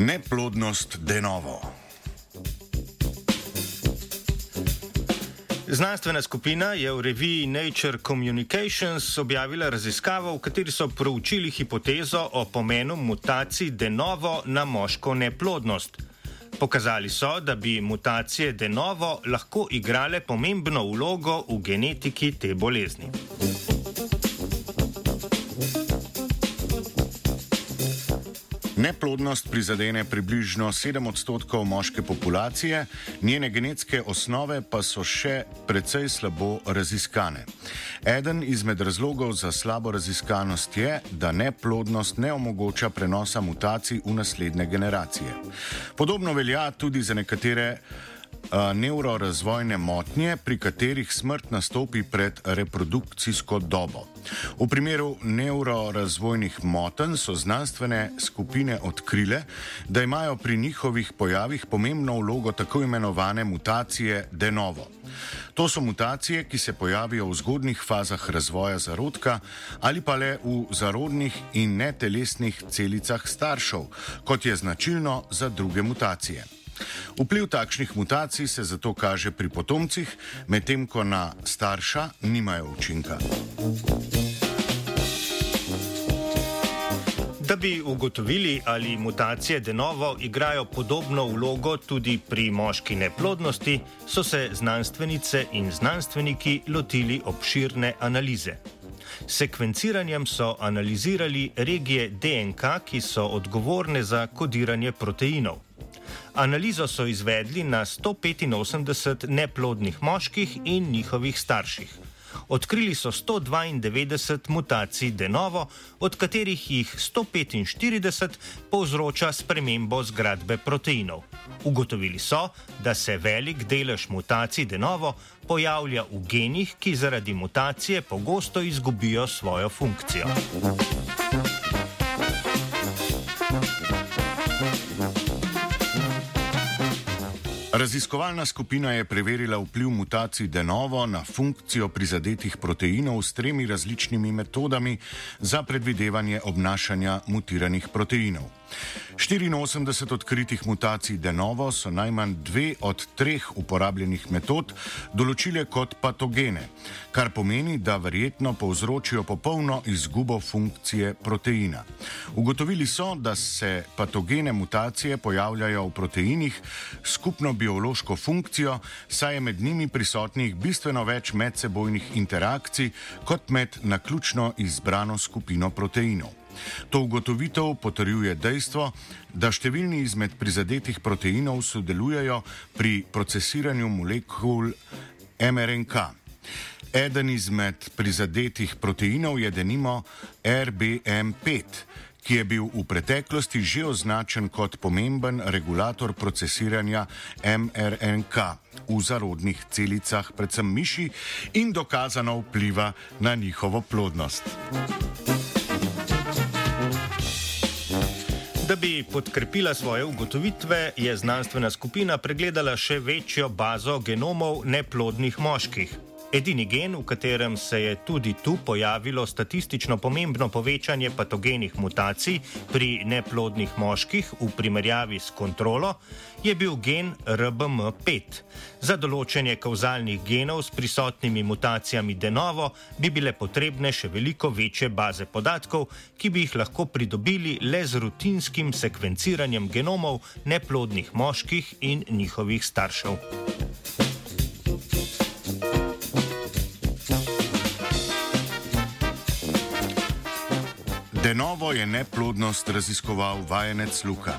Neplodnost denovo. Znanstvena skupina je v reviji Nature Communications objavila raziskavo, v kateri so proučili hipotezo o pomenu mutacij denovo na moško neplodnost. Pokazali so, da bi mutacije denovo lahko igrale pomembno vlogo v genetiki te bolezni. Neplodnost prizadene približno 7 odstotkov moške populacije, njene genetske osnove pa so še precej slabo raziskane. Eden izmed razlogov za slabo raziskanost je, da neplodnost ne omogoča prenosa mutacij v naslednje generacije. Podobno velja tudi za nekatere nevrorazvojne motnje, pri katerih smrt nastopi pred reprodukcijsko dobo. V primeru nevrorazvojnih motenj so znanstvene skupine odkrile, da imajo pri njihovih pojavih pomembno vlogo tako imenovane mutacije de novo. To so mutacije, ki se pojavijo v zgodnih fazah razvoja zarodka ali pa le v zarodnih in netelesnih celicah staršev, kot je značilno za druge mutacije. Vpliv takšnih mutacij se zato kaže pri potomcih, medtem ko na starša nimajo učinka. Da bi ugotovili, ali mutacije denovo igrajo podobno vlogo tudi pri moški neplodnosti, so se znanstvenice in znanstveniki lotili obširne analize. Sekvenciranjem so analizirali regije DNK, ki so odgovorne za kodiranje proteinov. Analizo so izvedli na 185 neplodnih moških in njihovih starših. Odkrili so 192 mutacij denovo, od katerih jih 145 povzroča spremembo zgradbe proteinov. Ugotovili so, da se velik delež mutacij denovo pojavlja v genih, ki zaradi mutacije pogosto izgubijo svojo funkcijo. Raziskovalna skupina je preverila vpliv mutacij denovo na funkcijo prizadetih proteinov s tremi različnimi metodami za predvidevanje obnašanja mutiranih proteinov. 84 odkritih mutacij denovo so najmanj dve od treh uporabljenih metod določile kot patogene, kar pomeni, da verjetno povzročijo popolno izgubo funkcije proteina. Ugotovili so, da se patogene mutacije pojavljajo v proteinih skupno biološko funkcijo, saj je med njimi prisotnih bistveno več medsebojnih interakcij kot med naključno izbrano skupino proteinov. To ugotovitev potrjuje dejstvo, da številni izmed prizadetih proteinov sodelujejo pri procesiranju molekul MRNK. Eden izmed prizadetih proteinov je denimo RBM5, ki je bil v preteklosti že označen kot pomemben regulator procesiranja MRNK v zarodnih celicah, predvsem miši, in dokazano vpliva na njihovo plodnost. Bi podkrepila svoje ugotovitve, je znanstvena skupina pregledala še večjo bazo genomov neplodnih moških. Edini gen, v katerem se je tudi tu pojavilo statistično pomembno povečanje patogenih mutacij pri neplodnih moških v primerjavi s kontrolo, je bil gen RBM5. Za določenje kauzalnih genov s prisotnimi mutacijami denovo bi bile potrebne še veliko večje baze podatkov, ki bi jih lahko pridobili le z rutinskim sekvenciranjem genomov neplodnih moških in njihovih staršev. Denovo je neplodnost raziskoval vajenec Luka.